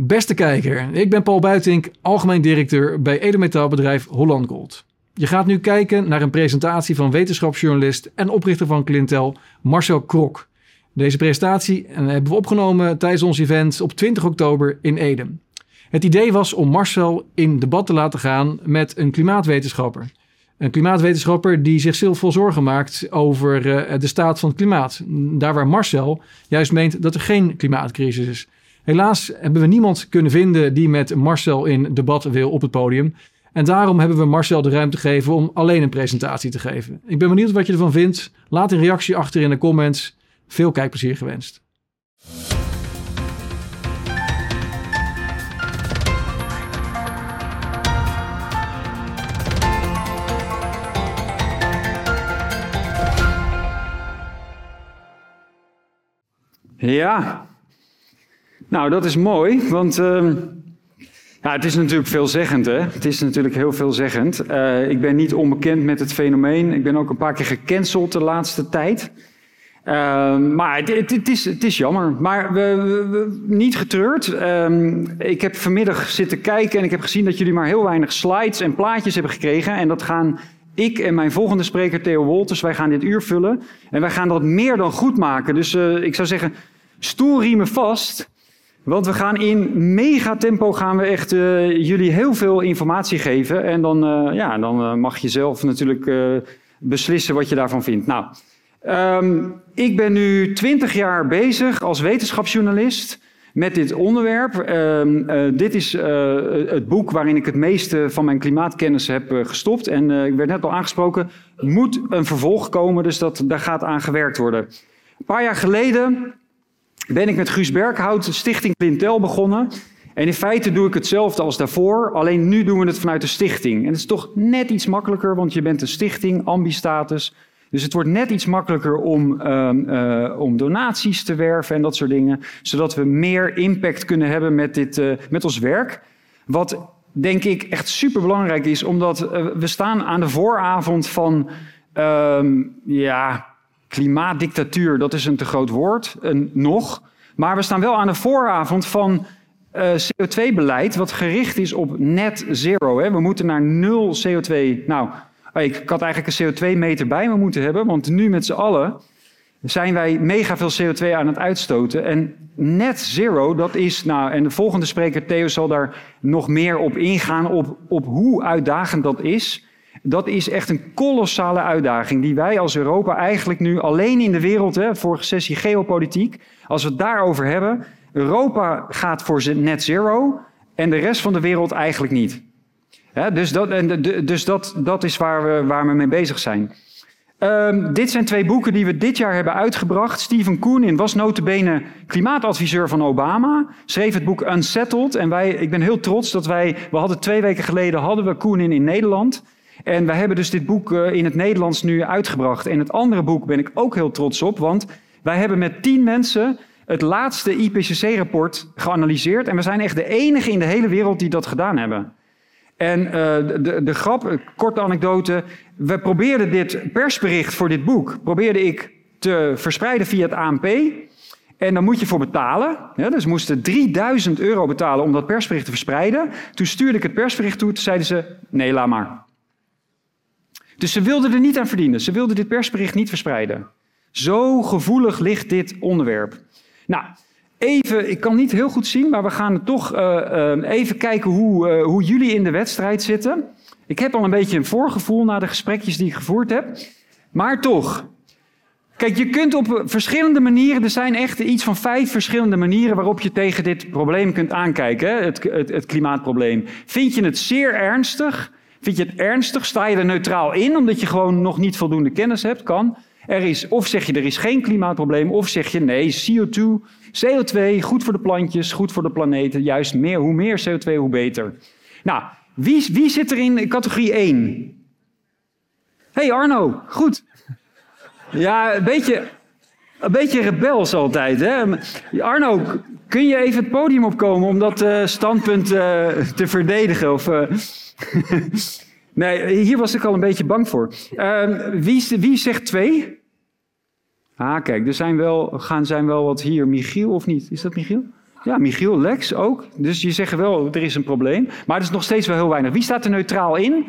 Beste kijker, ik ben Paul Buitink, algemeen directeur bij edelmetaalbedrijf Holland Gold. Je gaat nu kijken naar een presentatie van wetenschapsjournalist en oprichter van Clintel, Marcel Krok. Deze presentatie hebben we opgenomen tijdens ons event op 20 oktober in Ede. Het idee was om Marcel in debat te laten gaan met een klimaatwetenschapper. Een klimaatwetenschapper die zich veel zorgen maakt over eh, de staat van het klimaat. Daar waar Marcel juist meent dat er geen klimaatcrisis is. Helaas hebben we niemand kunnen vinden die met Marcel in debat wil op het podium. En daarom hebben we Marcel de ruimte gegeven om alleen een presentatie te geven. Ik ben benieuwd wat je ervan vindt. Laat een reactie achter in de comments. Veel kijkplezier gewenst. Ja, nou dat is mooi, want uh, ja, het is natuurlijk veelzeggend. Hè? Het is natuurlijk heel veelzeggend. Uh, ik ben niet onbekend met het fenomeen. Ik ben ook een paar keer gecanceld de laatste tijd. Uh, maar het, het, is, het is jammer. Maar we, niet getreurd. Ehm, ik heb vanmiddag zitten kijken en ik heb gezien dat jullie maar heel weinig slides en plaatjes hebben gekregen. En dat gaan ik en mijn volgende spreker, Theo Wolters, wij gaan dit uur vullen. En wij gaan dat meer dan goed maken. Dus uh, ik zou zeggen, stoelriemen vast. Want we gaan in megatempo gaan we echt uh, jullie heel veel informatie geven. En dan, uh, ja, dan mag je zelf natuurlijk beslissen wat je daarvan vindt. Nou, um, ik ben nu twintig jaar bezig als wetenschapsjournalist met dit onderwerp. Uh, dit is het boek waarin ik het meeste van mijn klimaatkennis heb gestopt. En ik werd net al aangesproken, moet een vervolg komen, dus dat, daar gaat aan gewerkt worden. Een paar jaar geleden ben ik met Guus Berghout Stichting Clintel begonnen. En in feite doe ik hetzelfde als daarvoor, alleen nu doen we het vanuit de stichting. En het is toch net iets makkelijker, want je bent een stichting, ambistatus, dus het wordt net iets makkelijker om, uh, uh, om donaties te werven en dat soort dingen, zodat we meer impact kunnen hebben met, dit, uh, met ons werk. Wat denk ik echt super belangrijk is, omdat we staan aan de vooravond van ehm, ja, klimaatdictatuur, dat is een te groot woord, nog. Maar we staan wel aan de vooravond van CO2-beleid, wat gericht is op net zero. Hè. We moeten naar nul CO2. Nou, ik had eigenlijk een CO2-meter bij me moeten hebben, want nu met z'n allen zijn wij mega veel CO2 aan het uitstoten. En net zero, dat is, nou, en de volgende spreker Theo zal daar nog meer op ingaan, op, op hoe uitdagend dat is. Dat is echt een kolossale uitdaging die wij als Europa eigenlijk nu alleen in de wereld, hè, vorige sessie geopolitiek, als we het daarover hebben, Europa gaat voor net zero en de rest van de wereld eigenlijk niet dus dat, en dus dat, dat is waar we, waar we mee bezig zijn. Um, dit zijn twee boeken die we dit jaar hebben uitgebracht. Stephen Koonin was notabene klimaatadviseur van Obama. Schreef het boek Unsettled. En wij, ik ben heel trots dat wij... We hadden twee weken geleden hadden we Koonin in Nederland. En wij hebben dus dit boek uh, in het Nederlands nu uitgebracht. En het andere boek ben ik ook heel trots op. Want wij hebben met tien mensen het laatste IPCC-rapport geanalyseerd. En we zijn echt de enige in de hele wereld die dat gedaan hebben. En uh, de, de grap, korte anekdote. We probeerden dit persbericht voor dit boek, probeerde ik te verspreiden via het ANP. En dan moet je voor betalen. Ja, dus we moesten 3000 euro betalen om dat persbericht te verspreiden. Toen stuurde ik het persbericht toe, toen zeiden ze, nee, laat maar. Dus ze wilden er niet aan verdienen. Ze wilden dit persbericht niet verspreiden. Zo gevoelig ligt dit onderwerp. Nou, Even, ik kan niet heel goed zien, maar we gaan toch uh, uh, even kijken hoe, uh, hoe jullie in de wedstrijd zitten. Ik heb al een beetje een voorgevoel na de gesprekjes die ik gevoerd heb. Maar toch. Kijk, je kunt op verschillende manieren, er zijn echt iets van vijf verschillende manieren waarop je tegen dit probleem kunt aankijken, het, het, het klimaatprobleem. Vind je het zeer ernstig? Vind je het ernstig? Sta je er neutraal in omdat je gewoon nog niet voldoende kennis hebt? Kan. Er is, of zeg je er is geen klimaatprobleem, of zeg je nee, CO2, CO2, goed voor de plantjes, goed voor de planeten. Juist meer, hoe meer CO2, hoe beter. Nou, wie, wie zit er in categorie 1? hey Arno, goed. Ja, een beetje, een beetje rebels altijd. Hè? Arno, kun je even het podium opkomen om dat uh, standpunt uh, te verdedigen? Of, uh... nee, hier was ik al een beetje bang voor. Ehm, wie, wie zegt twee? Ah, kijk, er zijn wel, gaan, zijn wel wat hier. Michiel of niet? Is dat Michiel? ja, Michiel, Lex ook. Dus je zegt wel, er is een probleem. Maar het is nog steeds wel heel weinig. Wie staat er neutraal in?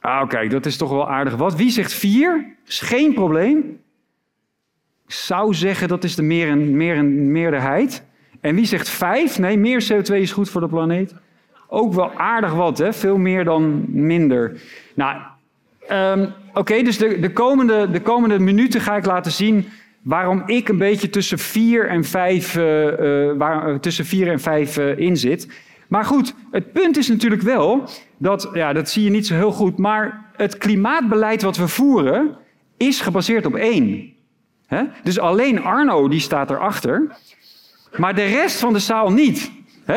Ah, kijk, dat is toch wel aardig wat. Wie zegt 4? Is geen probleem. Ik zou zeggen dat is de meer en, meer en meerderheid. En wie zegt 5? Nee, meer CO2 is goed voor de planeet. Ook wel aardig wat, hè? Veel meer dan minder. Nou, um, oké, dus de, de, komende, de komende minuten ga ik laten zien waarom ik een beetje tussen 4 en 5, uh, uh, waar, tussen 4 en 5 uh, in zit. Maar goed, het punt is natuurlijk wel dat, ja, dat zie je niet zo heel goed, maar het klimaatbeleid wat we voeren is gebaseerd op één. Dus alleen Arno die staat erachter, maar de rest van de zaal niet.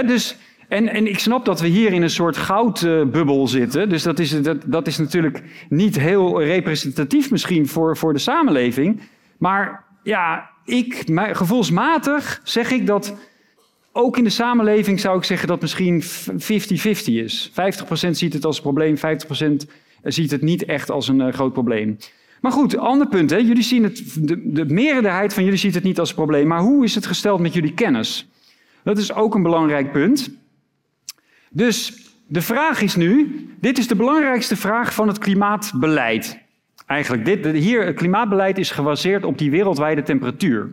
Dus, en, en ik snap dat we hier in een soort goudbubbel zitten, dus dat is, dat, dat is natuurlijk niet heel representatief misschien voor, voor de samenleving. Maar ja, ik, gevoelsmatig zeg ik dat ook in de samenleving zou ik zeggen dat misschien 50-50 is. 50% ziet het als een probleem, 50% ziet het niet echt als een uh, groot probleem. Maar goed, ander punt. Hè? Jullie zien het, de, de meerderheid van jullie ziet het niet als een probleem. Maar hoe is het gesteld met jullie kennis? Dat is ook een belangrijk punt. Dus de vraag is nu: dit is de belangrijkste vraag van het klimaatbeleid. Eigenlijk, dit, hier, het klimaatbeleid is gebaseerd op die wereldwijde temperatuur.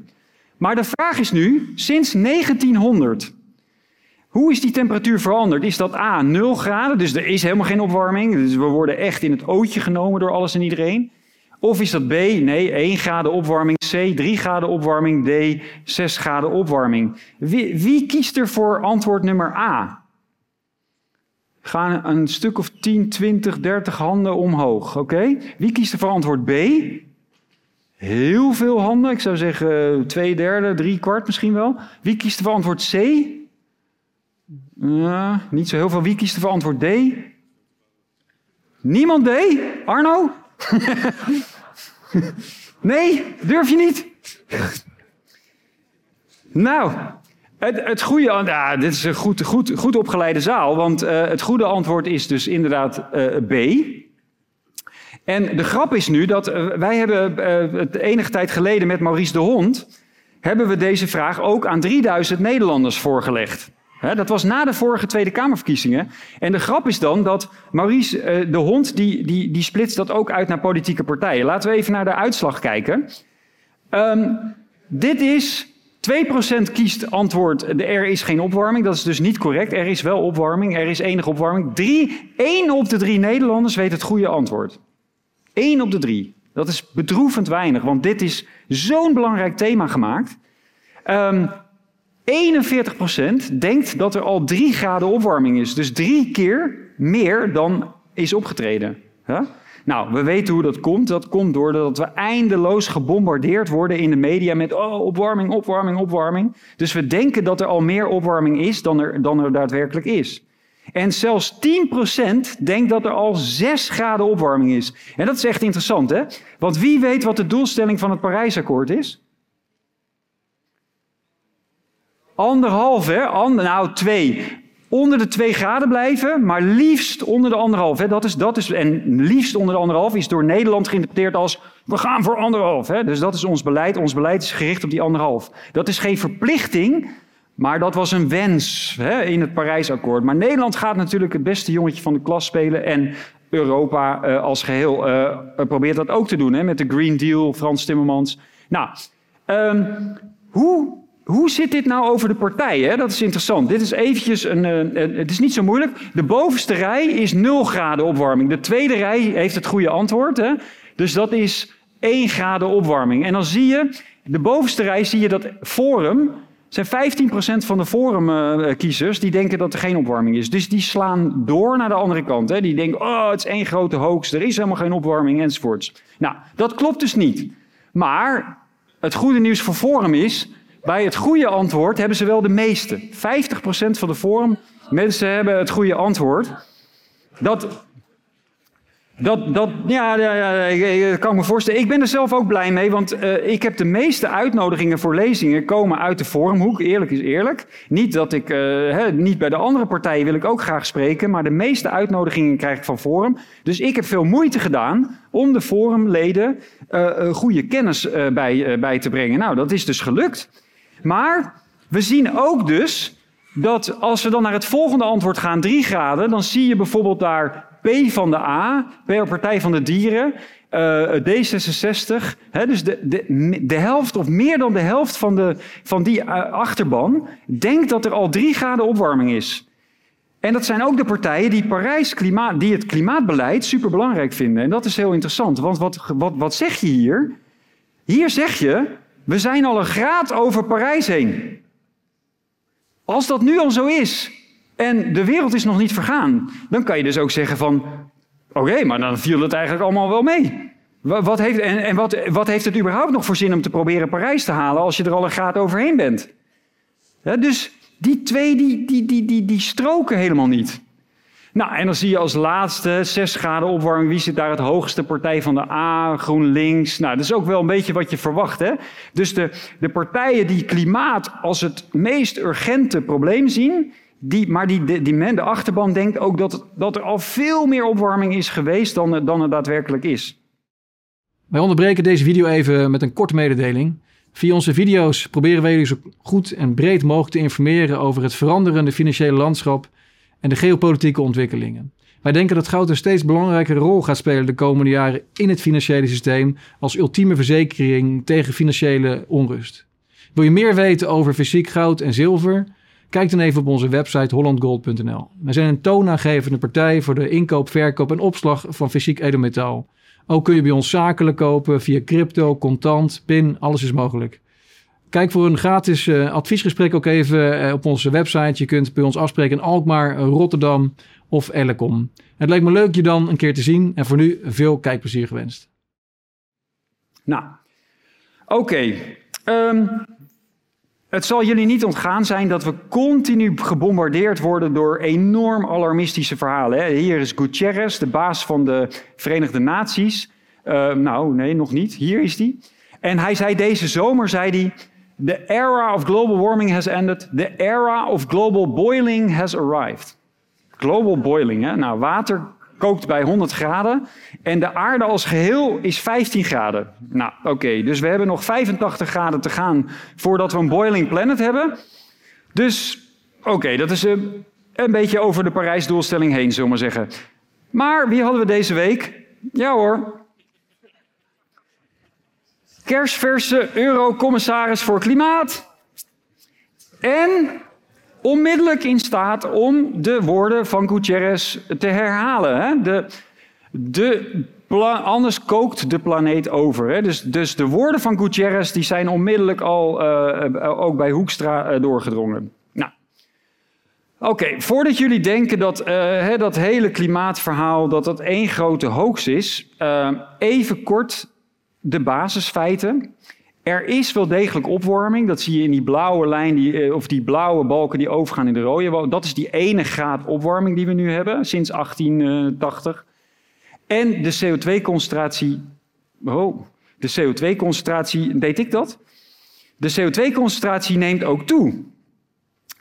Maar de vraag is nu, sinds 1900, hoe is die temperatuur veranderd? Is dat A, 0 graden, dus er is helemaal geen opwarming, dus we worden echt in het ootje genomen door alles en iedereen? Of is dat B, nee, 1 graden opwarming, C, 3 graden opwarming, D, 6 graden opwarming? Wie, wie kiest er voor antwoord nummer A? Gaan een stuk of 10, 20, 30 handen omhoog, oké? Wie kiest er voor antwoord B? Heel veel handen. Ik zou zeggen twee derde, drie kwart misschien wel. Wie kiest er voor antwoord C? Uh, niet zo heel veel. Wie kiest er voor antwoord D? Niemand D? Arno? nee, durf je niet? nou, het, het goede... Ja, dit is een goed, goed, goed opgeleide zaal. Want uh, het goede antwoord is dus inderdaad uh, B. En de grap is nu dat uh, wij hebben het enige tijd geleden met Maurice de Hond, hebben we deze vraag ook aan 3000 Nederlanders voorgelegd. Dat was na de vorige Tweede Kamerverkiezingen. En de grap is dan dat Maurice de Hond, die, die, die splitst dat ook uit naar politieke partijen. Laten we even naar de uitslag kijken. Um, dit is 2% kiest antwoord, er is geen opwarming. Dat is dus niet correct. Er is wel opwarming, er is enige opwarming. Drie, één op de drie Nederlanders weet het goede antwoord. 1 op de drie. Dat is bedroevend weinig, want dit is zo'n belangrijk thema gemaakt. Um, ehm, 41% denkt dat er al 3 graden opwarming is. Dus drie keer meer dan is opgetreden. Huh? Nou, we weten hoe dat komt. Dat komt doordat we eindeloos gebombardeerd worden in de media met oh, opwarming, opwarming, opwarming. Dus we denken dat er al meer opwarming is dan er, dan er daadwerkelijk is. En zelfs 10% denkt dat er al 6 graden opwarming is. En dat is echt interessant, hè? Want wie weet wat de doelstelling van het Parijsakkoord is? Anderhalf, hè? Ander, nou, twee. Onder de 2 graden blijven, maar liefst onder de anderhalf. Hè? Dat is, dat is, en liefst onder de anderhalf is door Nederland geïnterpreteerd als we gaan voor anderhalf. Hè? Dus dat is ons beleid. Ons beleid is gericht op die anderhalf. Dat is geen verplichting, maar dat was een wens hè, in het Parijsakkoord. Maar Nederland gaat natuurlijk het beste jongetje van de klas spelen. En Europa uh, als geheel uh, probeert dat ook te doen hè, met de Green Deal, Frans Timmermans. Nou, um, hoe, hoe zit dit nou over de partijen? Dat is interessant. Dit is eventjes een, uh, het is niet zo moeilijk. De bovenste rij is 0 graden opwarming. De tweede rij heeft het goede antwoord. Hè? Dus dat is 1 graden opwarming. En dan zie je, de bovenste rij zie je dat Forum zijn 15% van de forumkiezers die denken dat er geen opwarming is. Dus die slaan door naar de andere kant. Hè. Die denken, oh, het is één grote hoax, er is helemaal geen opwarming enzovoorts. Nou, dat klopt dus niet. Maar het goede nieuws voor Forum is, bij het goede antwoord hebben ze wel de meeste. 50% van de Forum mensen hebben het goede antwoord. Dat dat, dat, ja, ja, ik kan me voorstellen. Ik ben er zelf ook blij mee, want uh, ik heb de meeste uitnodigingen voor lezingen komen uit de forumhoek. Eerlijk is eerlijk. Niet dat ik, hè, niet bij de andere partijen wil ik ook graag spreken, maar de meeste uitnodigingen krijg ik van Forum. Dus ik heb veel moeite gedaan om de forumleden uh, goede kennis bij, bij te brengen. Nou, dat is dus gelukt. Maar we zien ook dus dat als we dan naar het volgende antwoord gaan, 3 graden, dan zie je bijvoorbeeld daar P van de A, Partij van de Dieren, uh, D66. Hè, dus de, de, helft of meer dan de helft van, de, van die uh, achterban denkt dat er al 3 graden opwarming is. En dat zijn ook de partijen die, Parijs klimaat, die het klimaatbeleid superbelangrijk vinden. En dat is heel interessant, want wat, wat, wat zeg je hier? Hier zeg je, we zijn al een graad over Parijs heen. Als dat nu al zo is en de wereld is nog niet vergaan, dan kan je dus ook zeggen van, oké, maar dan viel het eigenlijk allemaal wel mee. Wat heeft, en en wat, wat heeft het überhaupt nog voor zin om te proberen Parijs te halen als je er al een graad overheen bent? Dus die twee die, die, die, die stroken helemaal niet. Nou, en dan zie je als laatste 6 graden opwarming. Wie zit daar het hoogste? Partij van de A, GroenLinks. Nou, dat is ook wel een beetje wat je verwacht, hè? Dus de, de partijen die klimaat als het meest urgente probleem zien, die, maar die, die, men, de achterban, denkt ook dat, dat er al veel meer opwarming is geweest dan, dan er daadwerkelijk is. Wij onderbreken deze video even met een korte mededeling. Via onze video's proberen wij jullie zo goed en breed mogelijk te informeren over het veranderende financiële landschap en de geopolitieke ontwikkelingen. Wij denken dat goud een steeds belangrijkere rol gaat spelen de komende jaren in het financiële systeem als ultieme verzekering tegen financiële onrust. Wil je meer weten over fysiek goud en zilver? Kijk dan even op onze website hollandgold.nl. Wij zijn een toonaangevende partij voor de inkoop, verkoop en opslag van fysiek edelmetaal. Ook kun je bij ons zakelijk kopen via crypto, contant, PIN, alles is mogelijk. Kijk voor een gratis uh, adviesgesprek ook even uh, op onze website. Je kunt bij ons afspreken in Alkmaar, Rotterdam of Ellecom. Het lijkt me leuk je dan een keer te zien en voor nu veel kijkplezier gewenst. Nou, oké. Ehm, het zal jullie niet ontgaan zijn dat we continu gebombardeerd worden door enorm alarmistische verhalen. Hè? Hier is Gutierrez, de baas van de Verenigde Naties. Uh, nou, nee, nog niet. Hier is hij. En hij zei deze zomer, zei hij, The era of global warming has ended. The era of global boiling has arrived. Global boiling, hè? Nou, water kookt bij 100 graden en de aarde als geheel is 15 graden. Nou, oké, dus we hebben nog 85 graden te gaan voordat we een boiling planet hebben. Dus, oké, dat is een, een beetje over de Parijsdoelstelling heen, zullen we maar zeggen. Maar wie hadden we deze week? Ja hoor. Kersverse eurocommissaris voor Klimaat. En onmiddellijk in staat om de woorden van Gutierrez te herhalen. Hè? De, de, anders kookt de planeet over. Hè? Dus, dus de woorden van Gutierrez die zijn onmiddellijk al uh, ook bij Hoekstra uh, doorgedrongen. Nou, oké, voordat jullie denken dat dat hele klimaatverhaal dat dat één grote hoax is, even kort de basisfeiten. Er is wel degelijk opwarming. Dat zie je in die blauwe lijn, die, eh, of die blauwe balken die overgaan in de rode. Dat is die ene graad opwarming die we nu hebben sinds 1880. En de CO2-concentratie. Oh, de CO2-concentratie, deed ik dat? De CO2-concentratie neemt ook toe.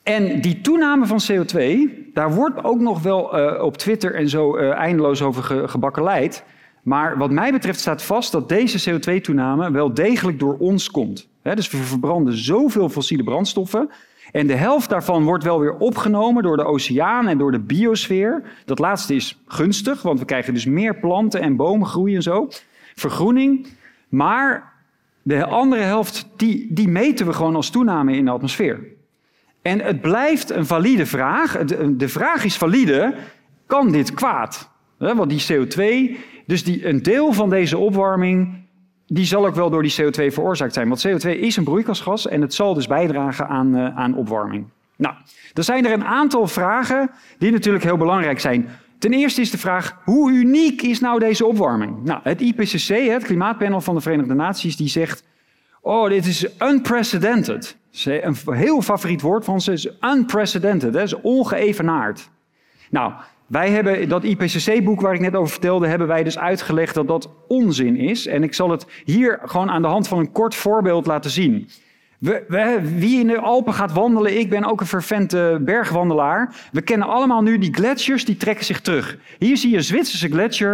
En die toename van CO2, daar wordt ook nog wel uh, op Twitter en zo eindeloos over ge gebakkeleid. Maar wat mij betreft staat vast dat deze CO2-toename wel degelijk door ons komt. dus we verbranden zoveel fossiele brandstoffen. En de helft daarvan wordt wel weer opgenomen door de oceaan en door de biosfeer. Dat laatste is gunstig, want we krijgen dus meer planten en bomen groeien en zo. Vergroening. Maar de andere helft, die, die meten we gewoon als toename in de atmosfeer. En het blijft een valide vraag. De vraag is valide, kan dit kwaad? Want die CO2 dus die, een deel van deze opwarming, die zal ook wel door die CO2 veroorzaakt zijn. Want CO2 is een broeikasgas en het zal dus bijdragen aan, uh, aan opwarming. Nou, er zijn er een aantal vragen die natuurlijk heel belangrijk zijn. Ten eerste is de vraag, hoe uniek is nou deze opwarming? Nou, het IPCC, het klimaatpanel van de Verenigde Naties, die zegt... Oh, dit is unprecedented. Een heel favoriet woord van ze is unprecedented. Dat is ongeëvenaard. Nou, wij hebben dat IPCC-boek waar ik net over vertelde, hebben wij dus uitgelegd dat dat onzin is. En ik zal het hier gewoon aan de hand van een kort voorbeeld laten zien. We, we, wie in de Alpen gaat wandelen, ik ben ook een vervente bergwandelaar. We kennen allemaal nu die gletsjers, die trekken zich terug. Hier zie je een Zwitserse gletsjer,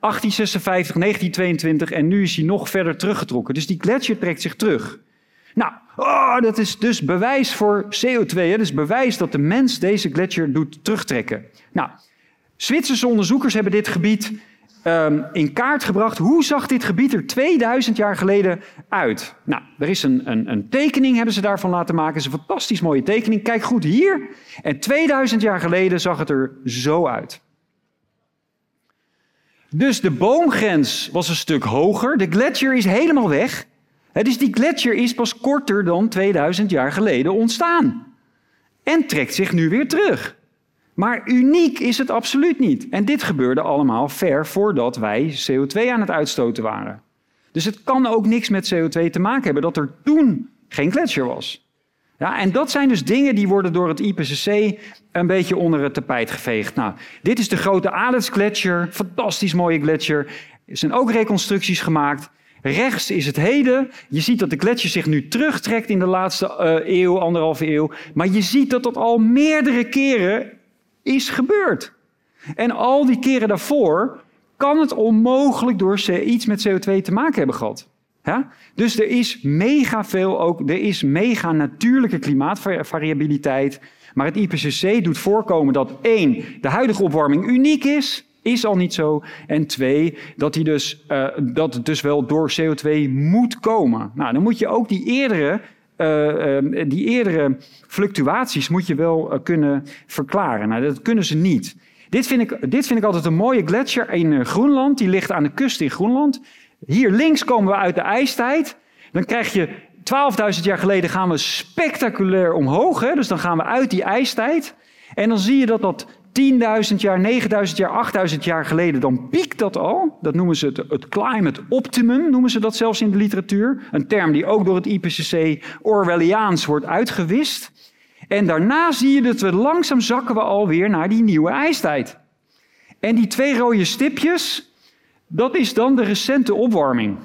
1856, 1922 en nu is hij nog verder teruggetrokken. Dus die gletsjer trekt zich terug. Nou, Oh, dat is dus bewijs voor CO2. Hè? Dus bewijs dat de mens deze gletsjer doet terugtrekken. Nou, Zwitserse onderzoekers hebben dit gebied um, in kaart gebracht. Hoe zag dit gebied er 2000 jaar geleden uit? Nou, er is een, een, een tekening, hebben ze daarvan laten maken. Het is een fantastisch mooie tekening. Kijk goed hier. En 2000 jaar geleden zag het er zo uit. Dus de boomgrens was een stuk hoger. De gletsjer is helemaal weg. Dus die gletsjer is pas korter dan 2000 jaar geleden ontstaan. En trekt zich nu weer terug. Maar uniek is het absoluut niet. En dit gebeurde allemaal ver voordat wij CO2 aan het uitstoten waren. Dus het kan ook niks met CO2 te maken hebben dat er toen geen gletsjer was. Ja, en dat zijn dus dingen die worden door het IPCC een beetje onder het tapijt geveegd. Nou, dit is de grote Adelsgletsjer, fantastisch mooie gletsjer. Er zijn ook reconstructies gemaakt. Rechts is het heden. Je ziet dat de gletsjer zich nu terugtrekt in de laatste uh, eeuw, anderhalve eeuw. Maar je ziet dat dat al meerdere keren is gebeurd. En al die keren daarvoor kan het onmogelijk door iets met CO2 te maken hebben gehad. Dus er is mega veel ook, er is mega natuurlijke klimaatvariabiliteit. Maar het IPCC doet voorkomen dat één, de huidige opwarming uniek is, is al niet zo. En twee, dat, die dus, uh, dat het dus wel door CO2 moet komen. Nou, dan moet je ook die eerdere die eerdere fluctuaties moet je wel uh, kunnen verklaren. Nou, dat kunnen ze niet. Dit vind, ik, dit vind ik altijd een mooie gletsjer in Groenland. Die ligt aan de kust in Groenland. Hier links komen we uit de ijstijd. Dan krijg je 12.000 jaar geleden gaan we spectaculair omhoog. Hè? Dus dan gaan we uit die ijstijd. En dan zie je dat dat 10.000 jaar, 9.000 jaar, 8.000 jaar geleden, dan piekt dat al. Dat noemen ze het, het climate optimum, noemen ze dat zelfs in de literatuur. Een term die ook door het IPCC Orwelliaans wordt uitgewist. En daarna zie je dat we langzaam zakken we alweer naar die nieuwe ijstijd. En die twee rode stipjes, dat is dan de recente opwarming.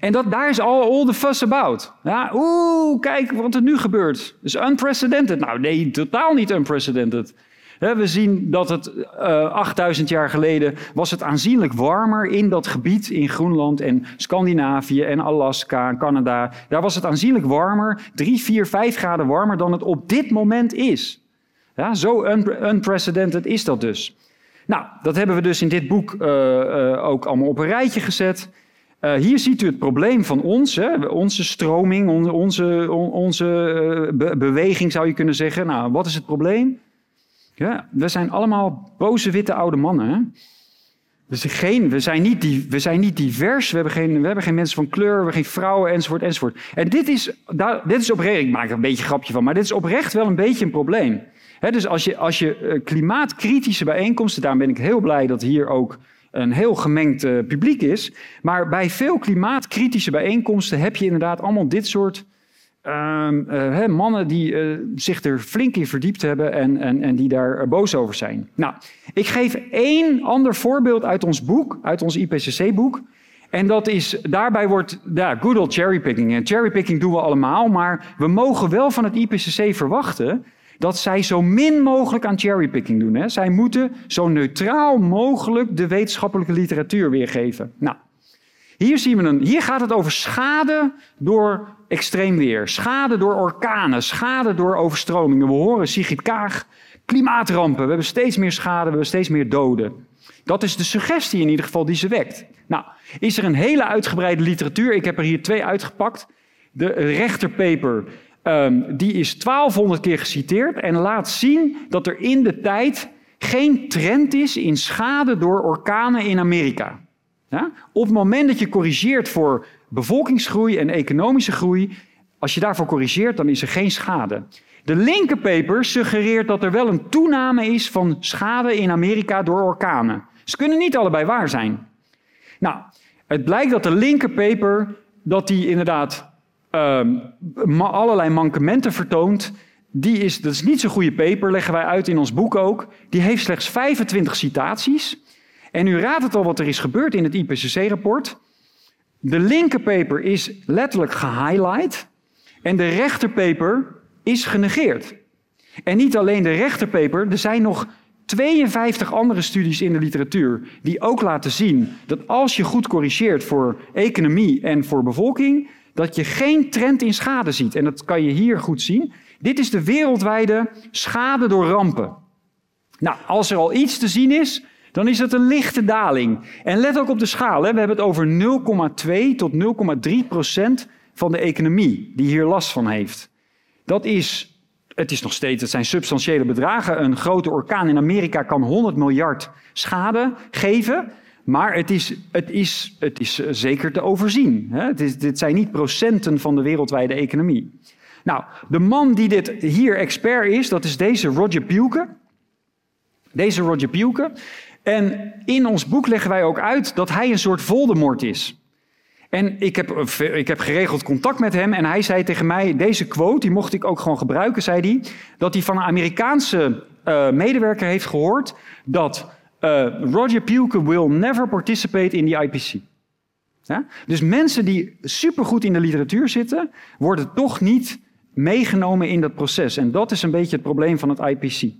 En dat, daar is all, all the fuss about. Ja, Oeh, kijk wat er nu gebeurt. is unprecedented. Nou nee, totaal niet unprecedented. We zien dat het uh, eh, 8000 jaar geleden was het aanzienlijk warmer in dat gebied in Groenland en Scandinavië en Alaska en Canada. Daar was het aanzienlijk warmer, 3, 4, 5 graden warmer dan het op dit moment is. Ja, zo unprecedented is dat dus. Nou, dat hebben we dus in dit boek uh, uh, ook allemaal op een rijtje gezet. Hier ziet u het probleem van ons, hè, onze stroming, onze, onze, onze beweging zou je kunnen zeggen. Nou, wat is het probleem? Ja, we zijn allemaal boze witte oude mannen. Hè? Dus geen, we, zijn niet we zijn niet divers, we hebben, geen, we hebben geen mensen van kleur, we hebben geen vrouwen, enzovoort, enzovoort. En dit is, dit is oprecht, ik maak er een beetje grapje van, maar dit is oprecht wel een beetje een probleem. dus als je, als je uh, klimaatkritische bijeenkomsten, daarom ben ik heel blij dat hier ook een heel gemengd uh, publiek is. Maar bij veel klimaatkritische bijeenkomsten heb je inderdaad allemaal dit soort uh, mannen die uh, zich er flink in verdiept hebben en, en, en die daar boos over zijn. Nou, ik geef één ander voorbeeld uit ons boek, uit ons IPCC-boek. En dat is, daarbij wordt, ja, good old cherrypicking. En cherrypicking doen we allemaal, maar we mogen wel van het IPCC verwachten dat zij zo min mogelijk aan cherrypicking doen. Hè. Zij moeten zo neutraal mogelijk de wetenschappelijke literatuur weergeven. Nou, hier, zien we een, hier gaat het over schade door extreem weer, schade door orkanen, schade door overstromingen. We horen Sigrid Kaag, klimaatrampen. We hebben steeds meer schade, we hebben steeds meer doden. Dat is de suggestie in ieder geval die ze wekt. Nou, is er een hele uitgebreide literatuur. Ik heb er hier twee uitgepakt. De rechterpaper, um, die is 1200 keer geciteerd en laat zien dat er in de tijd geen trend is in schade door orkanen in Amerika. Ja? Op het moment dat je corrigeert voor bevolkingsgroei en economische groei, als je daarvoor corrigeert, dan is er geen schade. De linkerpaper suggereert dat er wel een toename is van schade in Amerika door orkanen. Ze kunnen niet allebei waar zijn. Nou, het blijkt dat de linkerpaper dat die inderdaad uh, allerlei mankementen vertoont. Die is, dat is niet zo'n goede paper, leggen wij uit in ons boek ook. Die heeft slechts 25 citaties. En u raadt het al wat er is gebeurd in het IPCC-rapport. De linkerpaper is letterlijk gehighlight en de rechterpaper is genegeerd. En niet alleen de rechterpaper, er zijn nog 52 andere studies in de literatuur die ook laten zien dat als je goed corrigeert voor economie en voor bevolking, dat je geen trend in schade ziet. En dat kan je hier goed zien. Dit is de wereldwijde schade door rampen. Nou, als er al iets te zien is, dan is het een lichte daling. En let ook op de schaal. Hè. We hebben het over 0,2 tot 0,3 procent van de economie die hier last van heeft. Dat is het is nog steeds, het zijn substantiële bedragen. Een grote orkaan in Amerika kan 100 miljard schade geven. Maar het is, het is, het is eh, zeker te overzien. Het is, dit zijn niet procenten van de wereldwijde economie. Nou, de man die dit hier expert is, dat is deze Roger Pielke. Deze Roger Pielke. En in ons boek leggen wij ook uit dat hij een soort Voldemort is. En ik heb, ik heb geregeld contact met hem en hij zei tegen mij, deze quote, die mocht ik ook gewoon gebruiken, zei hij, dat hij van een Amerikaanse uh, medewerker heeft gehoord dat uh, Roger Pielke will never participate in the IPC. Dus mensen die supergoed in de literatuur zitten, worden toch niet meegenomen in dat proces. En dat is een beetje het probleem van het IPC.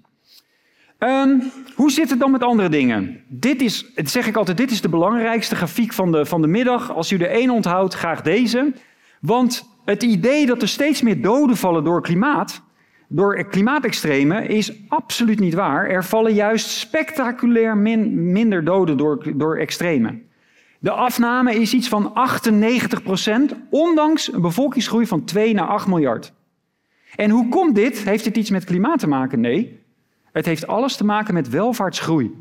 Um, hoe zit het dan met andere dingen? Dit is, zeg ik altijd, dit is de belangrijkste grafiek van de, van de middag. Als u er één onthoudt, graag deze. Want het idee dat er steeds meer doden vallen door klimaat, door klimaatextremen, is absoluut niet waar. Er vallen juist spectaculair min, minder doden door, door extremen. De afname is iets van 98 procent, ondanks een bevolkingsgroei van 2 naar 8 miljard. En hoe komt dit? Heeft dit iets met klimaat te maken? Nee. Het heeft alles te maken met welvaartsgroei.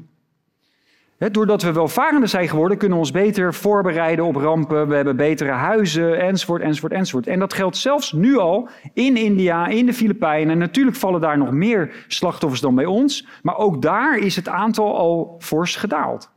doordat we welvarender zijn geworden, kunnen we ons beter voorbereiden op rampen. We hebben betere huizen, enzovoort, enzovoort, enzovoort. En dat geldt zelfs nu al in India, in de Filipijnen. Natuurlijk vallen daar nog meer slachtoffers dan bij ons. Maar ook daar is het aantal al fors gedaald.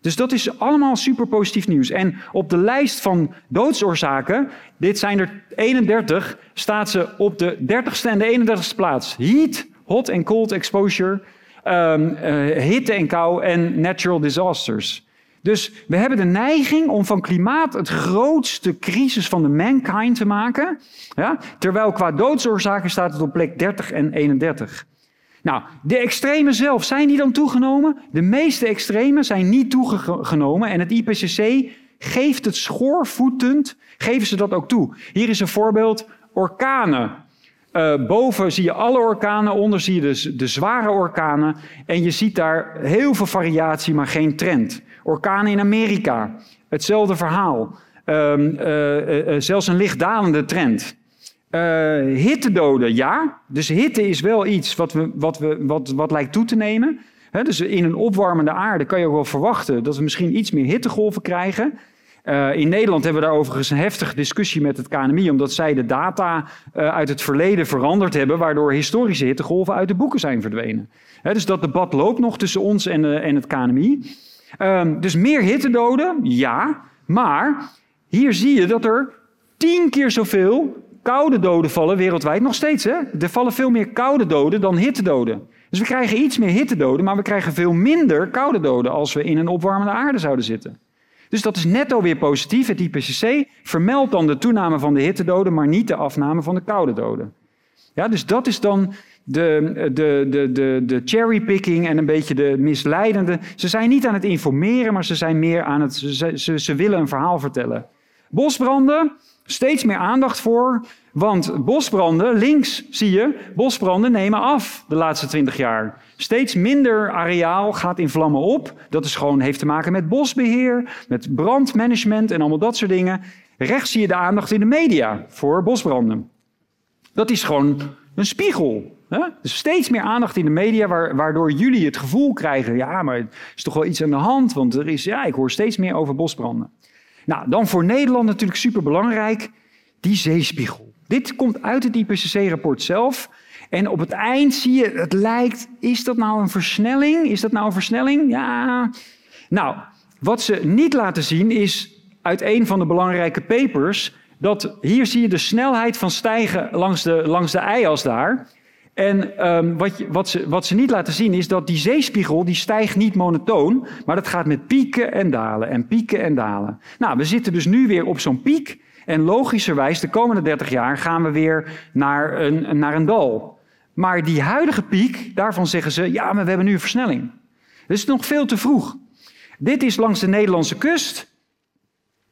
Dus dat is allemaal super positief nieuws. En op de lijst van doodsoorzaken, dit zijn er 31, staat ze op de 30ste en de 31ste plaats. Heat, hot en cold exposure, um, uh, hitte en kou en natural disasters. Dus we hebben de neiging om van klimaat het grootste crisis van de mankind te maken. Ja? Terwijl qua doodsoorzaken staat het op plek 30 en 31. Nou, de extremen zelf, zijn die dan toegenomen? De meeste extremen zijn niet toegenomen en het IPCC geeft het schoorvoetend, geven ze dat ook toe. Hier is een voorbeeld, orkanen. Uh, boven zie je alle orkanen, onder zie je dus de zware orkanen. En je ziet daar heel veel variatie, maar geen trend. Orkanen in Amerika, hetzelfde verhaal. Uh, uh, zelfs een lichtdalende trend. hittedoden, ja. Dus hitte is wel iets wat, we, wat, we, wat, wat lijkt toe te nemen. Dus in een opwarmende aarde kan je ook wel verwachten dat we misschien iets meer hittegolven krijgen. Uh, in Nederland hebben we daar overigens een heftige discussie met het KNMI, omdat zij de data uh, uit het verleden veranderd hebben, waardoor historische hittegolven uit de boeken zijn verdwenen. Dus dat debat loopt nog tussen ons en, uh, en het KNMI. Um, dus meer hittedoden, ja, maar hier zie je dat er tien keer zoveel koude doden vallen wereldwijd. Nog steeds, hè? Er vallen veel meer koude doden dan hittedoden. Dus we krijgen iets meer hittedoden, maar we krijgen veel minder koude doden als we in een opwarmende aarde zouden zitten. Dus dat is netto weer positief. Het IPCC vermeldt dan de toename van de hittedoden, maar niet de afname van de koude doden. Ja, dus dat is dan de, de, de, de, de cherrypicking en een beetje de misleidende. Ze zijn niet aan het informeren, maar ze zijn meer aan het. Ze, ze, ze willen een verhaal vertellen. Bosbranden, steeds meer aandacht voor. Want bosbranden, links zie je, bosbranden nemen af de laatste twintig jaar. Steeds minder areaal gaat in vlammen op. Dat is gewoon, heeft te maken met bosbeheer, met brandmanagement en allemaal dat soort dingen. Rechts zie je de aandacht in de media voor bosbranden. Dat is gewoon een spiegel. Hè? Dus steeds meer aandacht in de media, waardoor jullie het gevoel krijgen: ja, maar er is toch wel iets aan de hand, want er is, ja, ik hoor steeds meer over bosbranden. Nou, dan voor Nederland natuurlijk super belangrijk, die zeespiegel. Dit komt uit het IPCC-rapport zelf. En op het eind zie je, het lijkt, is dat nou een versnelling? Is dat nou een versnelling? Ja. Nou, wat ze niet laten zien is uit een van de belangrijke papers, dat hier zie je de snelheid van stijgen langs de, langs de daar. En um, wat, wat, ze, wat ze niet laten zien is dat die zeespiegel die stijgt niet monotoon, maar dat gaat met pieken en dalen en pieken en dalen. Nou, we zitten dus nu weer op zo'n piek en logischerwijs de komende 30 jaar gaan we weer naar een, naar een dal. Maar die huidige piek, daarvan zeggen ze, ja, maar we hebben nu een versnelling. Dat is nog veel te vroeg. Dit is langs de Nederlandse kust.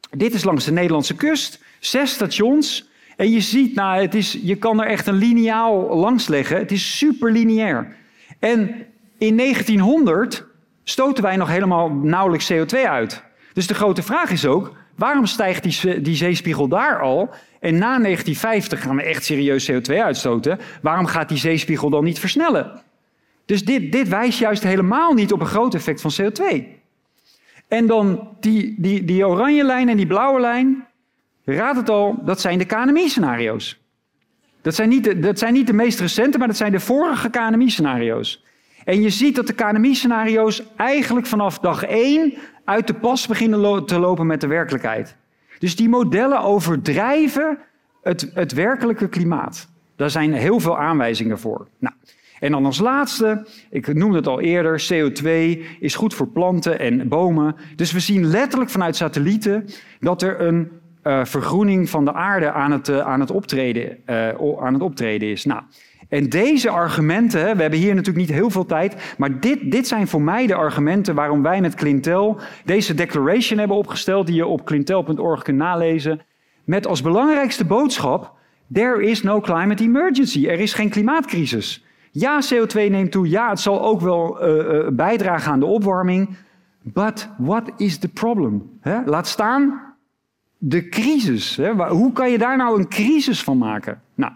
dit is langs de Nederlandse kust, zes stations. En je ziet, nou, het is, je kan er echt een lineaal langs leggen. Het is super lineair. En in 1900 stoten wij nog helemaal nauwelijks CO2 uit. Dus de grote vraag is ook, waarom stijgt die, die zeespiegel daar al? En na 1950 gaan we echt serieus CO2 uitstoten. Waarom gaat die zeespiegel dan niet versnellen? Dus dit, dit wijst juist helemaal niet op een groot effect van CO2. En dan die, die, die oranje lijn en die blauwe lijn, raad het al, dat zijn de KNMI-scenario's. Dat, zijn niet de, dat zijn niet de meest recente, maar dat zijn de vorige KNMI-scenario's. En je ziet dat de KNMI-scenario's eigenlijk vanaf dag één uit de pas beginnen te lopen met de werkelijkheid. Dus die modellen overdrijven het, het werkelijke klimaat. Daar zijn heel veel aanwijzingen voor. Nou, en dan als laatste, ik noemde het al eerder, CO2 is goed voor planten en bomen. Dus we zien letterlijk vanuit satellieten dat er een uh, vergroening van de aarde aan het, uh, aan het, optreden, uh, aan het optreden is. Nou, en deze argumenten, we hebben hier natuurlijk niet heel veel tijd, maar dit, dit zijn voor mij de argumenten waarom wij met Clintel deze declaration hebben opgesteld, die je op clintel.org kunt nalezen, met als belangrijkste boodschap, there is no climate emergency, er is geen klimaatcrisis. Ja, CO2 neemt toe, ja, het zal ook wel bijdragen aan de opwarming, but what is the problem? Laat staan de crisis. Hè? Hoe kan je daar nou een crisis van maken? Nou,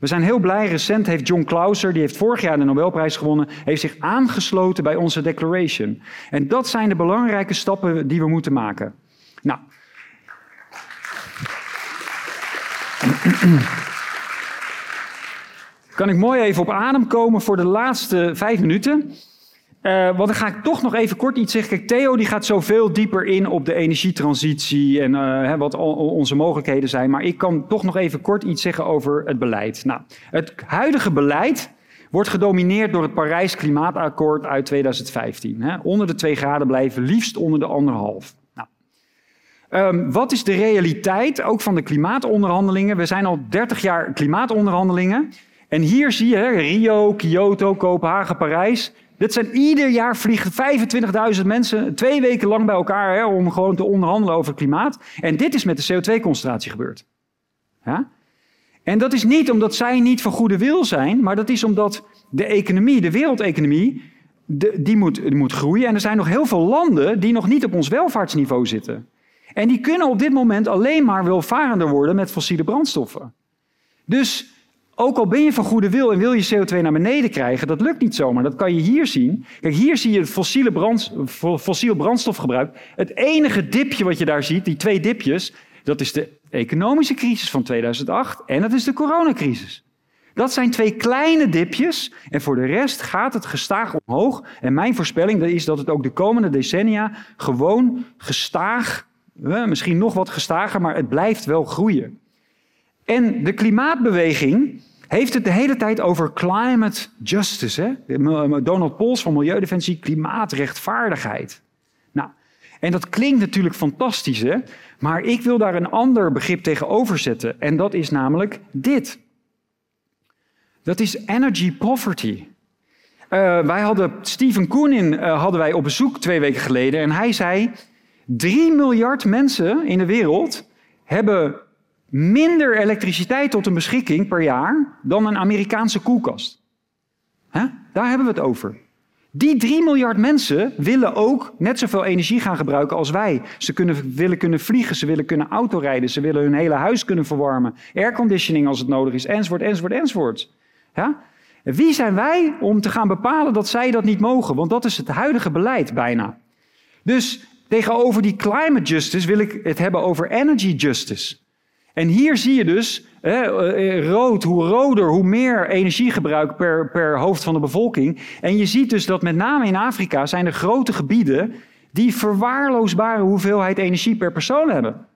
we zijn heel blij. Recent heeft John Clauser, die heeft vorig jaar de Nobelprijs gewonnen, heeft zich aangesloten bij onze declaration. En dat zijn de belangrijke stappen die we moeten maken. Nou. Kan ik mooi even op adem komen voor de laatste vijf minuten? Uh, want dan ga ik toch nog even kort iets zeggen. Kijk, Theo die gaat zoveel dieper in op de energietransitie en uh, wat onze mogelijkheden zijn. Maar ik kan toch nog even kort iets zeggen over het beleid. Nou, het huidige beleid wordt gedomineerd door het Parijs Klimaatakkoord uit 2015. Hè. Onder de 2 graden blijven, liefst onder de anderhalf. Nou, um, wat is de realiteit ook van de klimaatonderhandelingen? We zijn al 30 jaar klimaatonderhandelingen. En hier zie je Rio, Kyoto, Kopenhagen, Parijs. Dit zijn ieder jaar vliegen 25.000 mensen twee weken lang bij elkaar hè, om gewoon te onderhandelen over klimaat. En dit is met de CO2-concentratie gebeurd. En dat is niet omdat zij niet van goede wil zijn, maar dat is omdat de economie, de wereldeconomie, de, die, moet, die moet groeien. En er zijn nog heel veel landen die nog niet op ons welvaartsniveau zitten. En die kunnen op dit moment alleen maar welvarender worden met fossiele brandstoffen. Dus ook al ben je van goede wil en wil je CO2 naar beneden krijgen, dat lukt niet zomaar. Dat kan je hier zien. Kijk, hier zie je het fossiele brand, fossiel brandstofgebruik. Het enige dipje wat je daar ziet, die twee dipjes, dat is de economische crisis van 2008 en dat is de coronacrisis. Dat zijn twee kleine dipjes en voor de rest gaat het gestaag omhoog. En mijn voorspelling is dat het ook de komende decennia gewoon gestaag, misschien nog wat gestager, maar het blijft wel groeien. En de klimaatbeweging heeft het de hele tijd over climate justice. Hè? Donald Pols van Milieudefensie, klimaatrechtvaardigheid. Nou, en dat klinkt natuurlijk fantastisch, hè? maar ik wil daar een ander begrip tegenover zetten. En dat is namelijk dit. Dat is energy poverty. Uh, wij hadden Stephen Koenin uh, hadden wij op bezoek twee weken geleden en hij zei: 3 miljard mensen in de wereld hebben minder elektriciteit tot een beschikking per jaar dan een Amerikaanse koelkast. Daar hebben we het over. Die 3 miljard mensen willen ook net zoveel energie gaan gebruiken als wij. Ze kunnen, willen kunnen vliegen, ze willen kunnen autorijden, ze willen hun hele huis kunnen verwarmen, airconditioning als het nodig is, enzovoort, enzovoort, enzovoort. Wie zijn wij om te gaan bepalen dat zij dat niet mogen? Want dat is het huidige beleid bijna. Dus tegenover die climate justice wil ik het hebben over energy justice. En hier zie je dus hè, eh, rood, hoe roder, hoe meer energiegebruik per, per hoofd van de bevolking. En je ziet dus dat met name in Afrika zijn er grote gebieden die verwaarloosbare hoeveelheid energie per persoon hebben.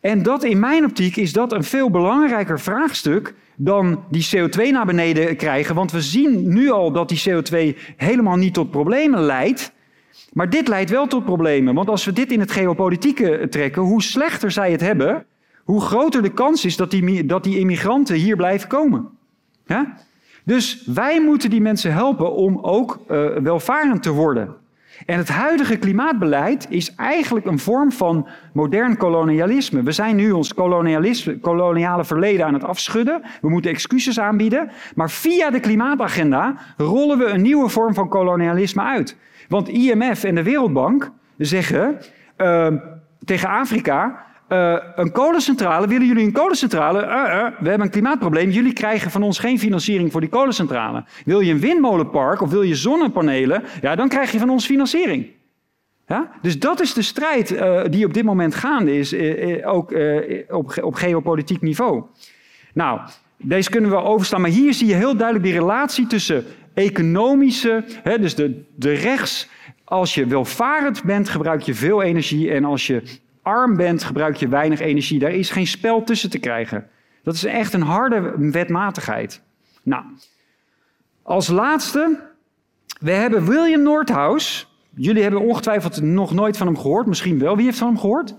En dat in mijn optiek is dat een veel belangrijker vraagstuk dan die CO2 naar beneden krijgen. Want we zien nu al dat die CO2 helemaal niet tot problemen leidt. Maar dit leidt wel tot problemen. Want als we dit in het geopolitieke trekken, hoe slechter zij het hebben, hoe groter de kans is dat die, dat die immigranten hier blijven komen. Ja? Dus wij moeten die mensen helpen om ook uh, welvarend te worden. En het huidige klimaatbeleid is eigenlijk een vorm van modern kolonialisme. We zijn nu ons koloniale verleden aan het afschudden. We moeten excuses aanbieden. Maar via de klimaatagenda rollen we een nieuwe vorm van kolonialisme uit. Want IMF en de Wereldbank zeggen uh, tegen Afrika: uh, een kolencentrale, willen jullie een kolencentrale? Uh, uh, we hebben een klimaatprobleem. Jullie krijgen van ons geen financiering voor die kolencentrale. Wil je een windmolenpark of wil je zonnepanelen? Ja, dan krijg je van ons financiering. Ja? Dus dat is de strijd die op dit moment gaande is, ook op, op geopolitiek niveau. Nou, deze kunnen we overstaan, maar hier zie je heel duidelijk die relatie tussen economische, hè, dus de, de rechts. Als je welvarend bent, gebruik je veel energie. En als je arm bent, gebruik je weinig energie. Daar is geen spel tussen te krijgen. Dat is echt een harde wetmatigheid. Nou, als laatste, we hebben William Nordhaus. Jullie hebben ongetwijfeld nog nooit van hem gehoord. Misschien wel. Wie heeft van hem gehoord?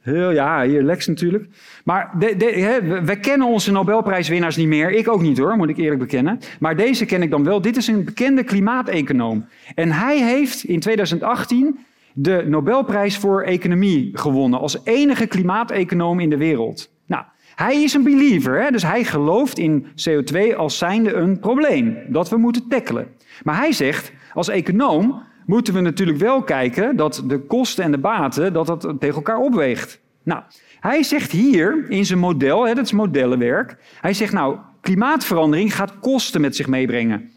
Heel, ja, hier Lex natuurlijk. Maar de, de, we kennen onze Nobelprijswinnaars niet meer. Ik ook niet hoor, moet ik eerlijk bekennen. Maar deze ken ik dan wel. Dit is een bekende klimaateconoom. En hij heeft in 2018 de Nobelprijs voor Economie gewonnen als enige klimaateconoom in de wereld. Nou, hij is een believer, hè? dus hij gelooft in CO2 als zijnde een probleem dat we moeten tackelen. Maar hij zegt, als econoom moeten we natuurlijk wel kijken dat de kosten en de baten dat dat tegen elkaar opweegt. Nou, hij zegt hier in zijn model, hè, dat is modellenwerk, hij zegt nou, klimaatverandering gaat kosten met zich meebrengen.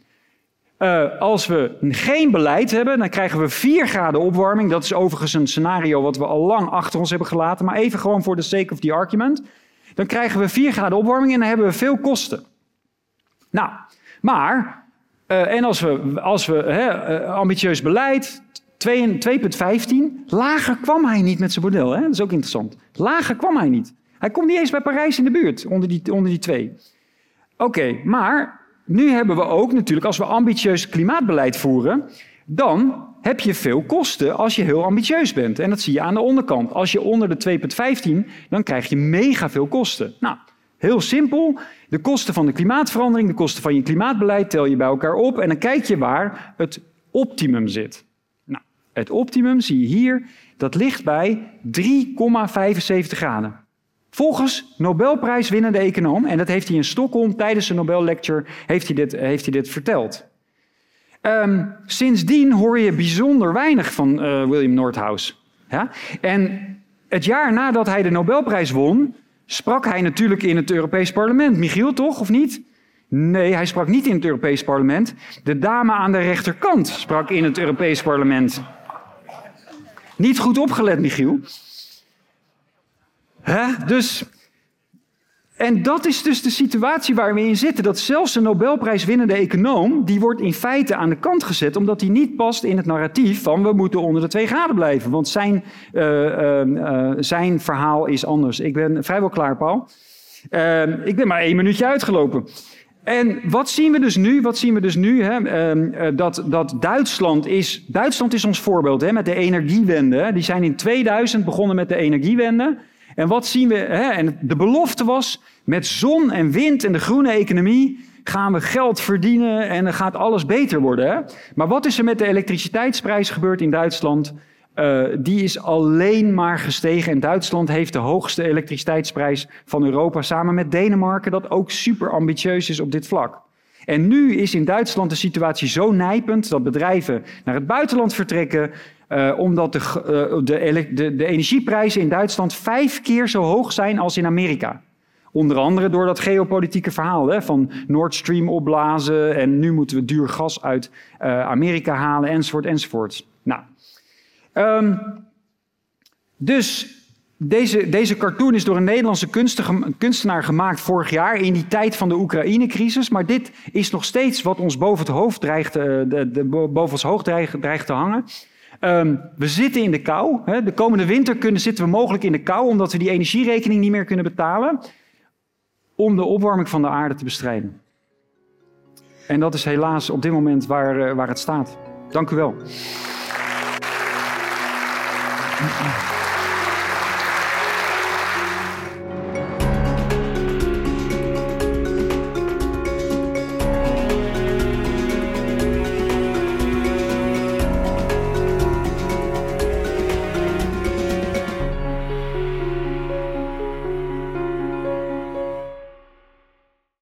Uh, als we geen beleid hebben, dan krijgen we 4 graden opwarming. Dat is overigens een scenario wat we al lang achter ons hebben gelaten. Maar even gewoon voor de sake of the argument. Dan krijgen we 4 graden opwarming en dan hebben we veel kosten. Nou, maar, uh, en als we, als we hè, uh, ambitieus beleid, 2,15, lager kwam hij niet met zijn model. Hè? Dat is ook interessant. Lager kwam hij niet. Hij komt niet eens bij Parijs in de buurt, onder die, onder die twee. Oké, maar nu hebben we ook natuurlijk, als we ambitieus klimaatbeleid voeren, dan heb je veel kosten als je heel ambitieus bent. En dat zie je aan de onderkant. Als je onder de 2,15, dan krijg je mega veel kosten. Nou, heel simpel. De kosten van de klimaatverandering, de kosten van je klimaatbeleid tel je bij elkaar op en dan kijk je waar het optimum zit. Nou, het optimum zie je hier, dat ligt bij 3,75 graden. Volgens Nobelprijswinnende econoom, en dat heeft hij in Stockholm tijdens zijn Nobellecture heeft hij dit, heeft hij dit verteld. Um, sindsdien hoor je bijzonder weinig van uh, William Nordhaus. Ja? En het jaar nadat hij de Nobelprijs won, sprak hij natuurlijk in het Europees Parlement. Michiel, toch, of niet? Nee, hij sprak niet in het Europees Parlement. De dame aan de rechterkant sprak in het Europees Parlement. Niet goed opgelet, Michiel. Hè? Dus, en dat is dus de situatie waar we in zitten. Dat zelfs een Nobelprijswinnende econoom, die wordt in feite aan de kant gezet, omdat hij niet past in het narratief van we moeten onder de twee graden blijven. Want zijn, uh, uh, uh, zijn verhaal is anders. Ik ben vrijwel klaar, Paul. Ehm, ik ben maar één minuutje uitgelopen. En wat zien we dus nu? Wat zien we dus nu? Hè? Uh, dat, dat Duitsland is. Duitsland is ons voorbeeld hè, met de energiewende. Die zijn in 2000 begonnen met de energiewende. En wat zien we? Hè? En de belofte was, met zon en wind en de groene economie gaan we geld verdienen en dan gaat alles beter worden. Hè? Maar wat is er met de elektriciteitsprijs gebeurd in Duitsland? Uh, die is alleen maar gestegen. En Duitsland heeft de hoogste elektriciteitsprijs van Europa, samen met Denemarken, dat ook super ambitieus is op dit vlak. En nu is in Duitsland de situatie zo nijpend dat bedrijven naar het buitenland vertrekken, uh, omdat de, uh, de, de, energieprijzen in Duitsland vijf keer zo hoog zijn als in Amerika. Onder andere door dat geopolitieke verhaal hè, van Nord Stream opblazen en nu moeten we duur gas uit uh, Amerika halen enzovoort enzovoort. Nou, um, dus deze, deze cartoon is door een Nederlandse kunstenaar gemaakt vorig jaar in die tijd van de Oekraïne-crisis. Maar dit is nog steeds wat ons boven het hoofd dreigt, de, de, boven ons hoofd dreigt te hangen. Um, we zitten in de kou. Hè. De komende winter kunnen, zitten we mogelijk in de kou omdat we die energierekening niet meer kunnen betalen. Om de opwarming van de aarde te bestrijden. En dat is helaas op dit moment waar, uh, waar het staat. Dank u wel.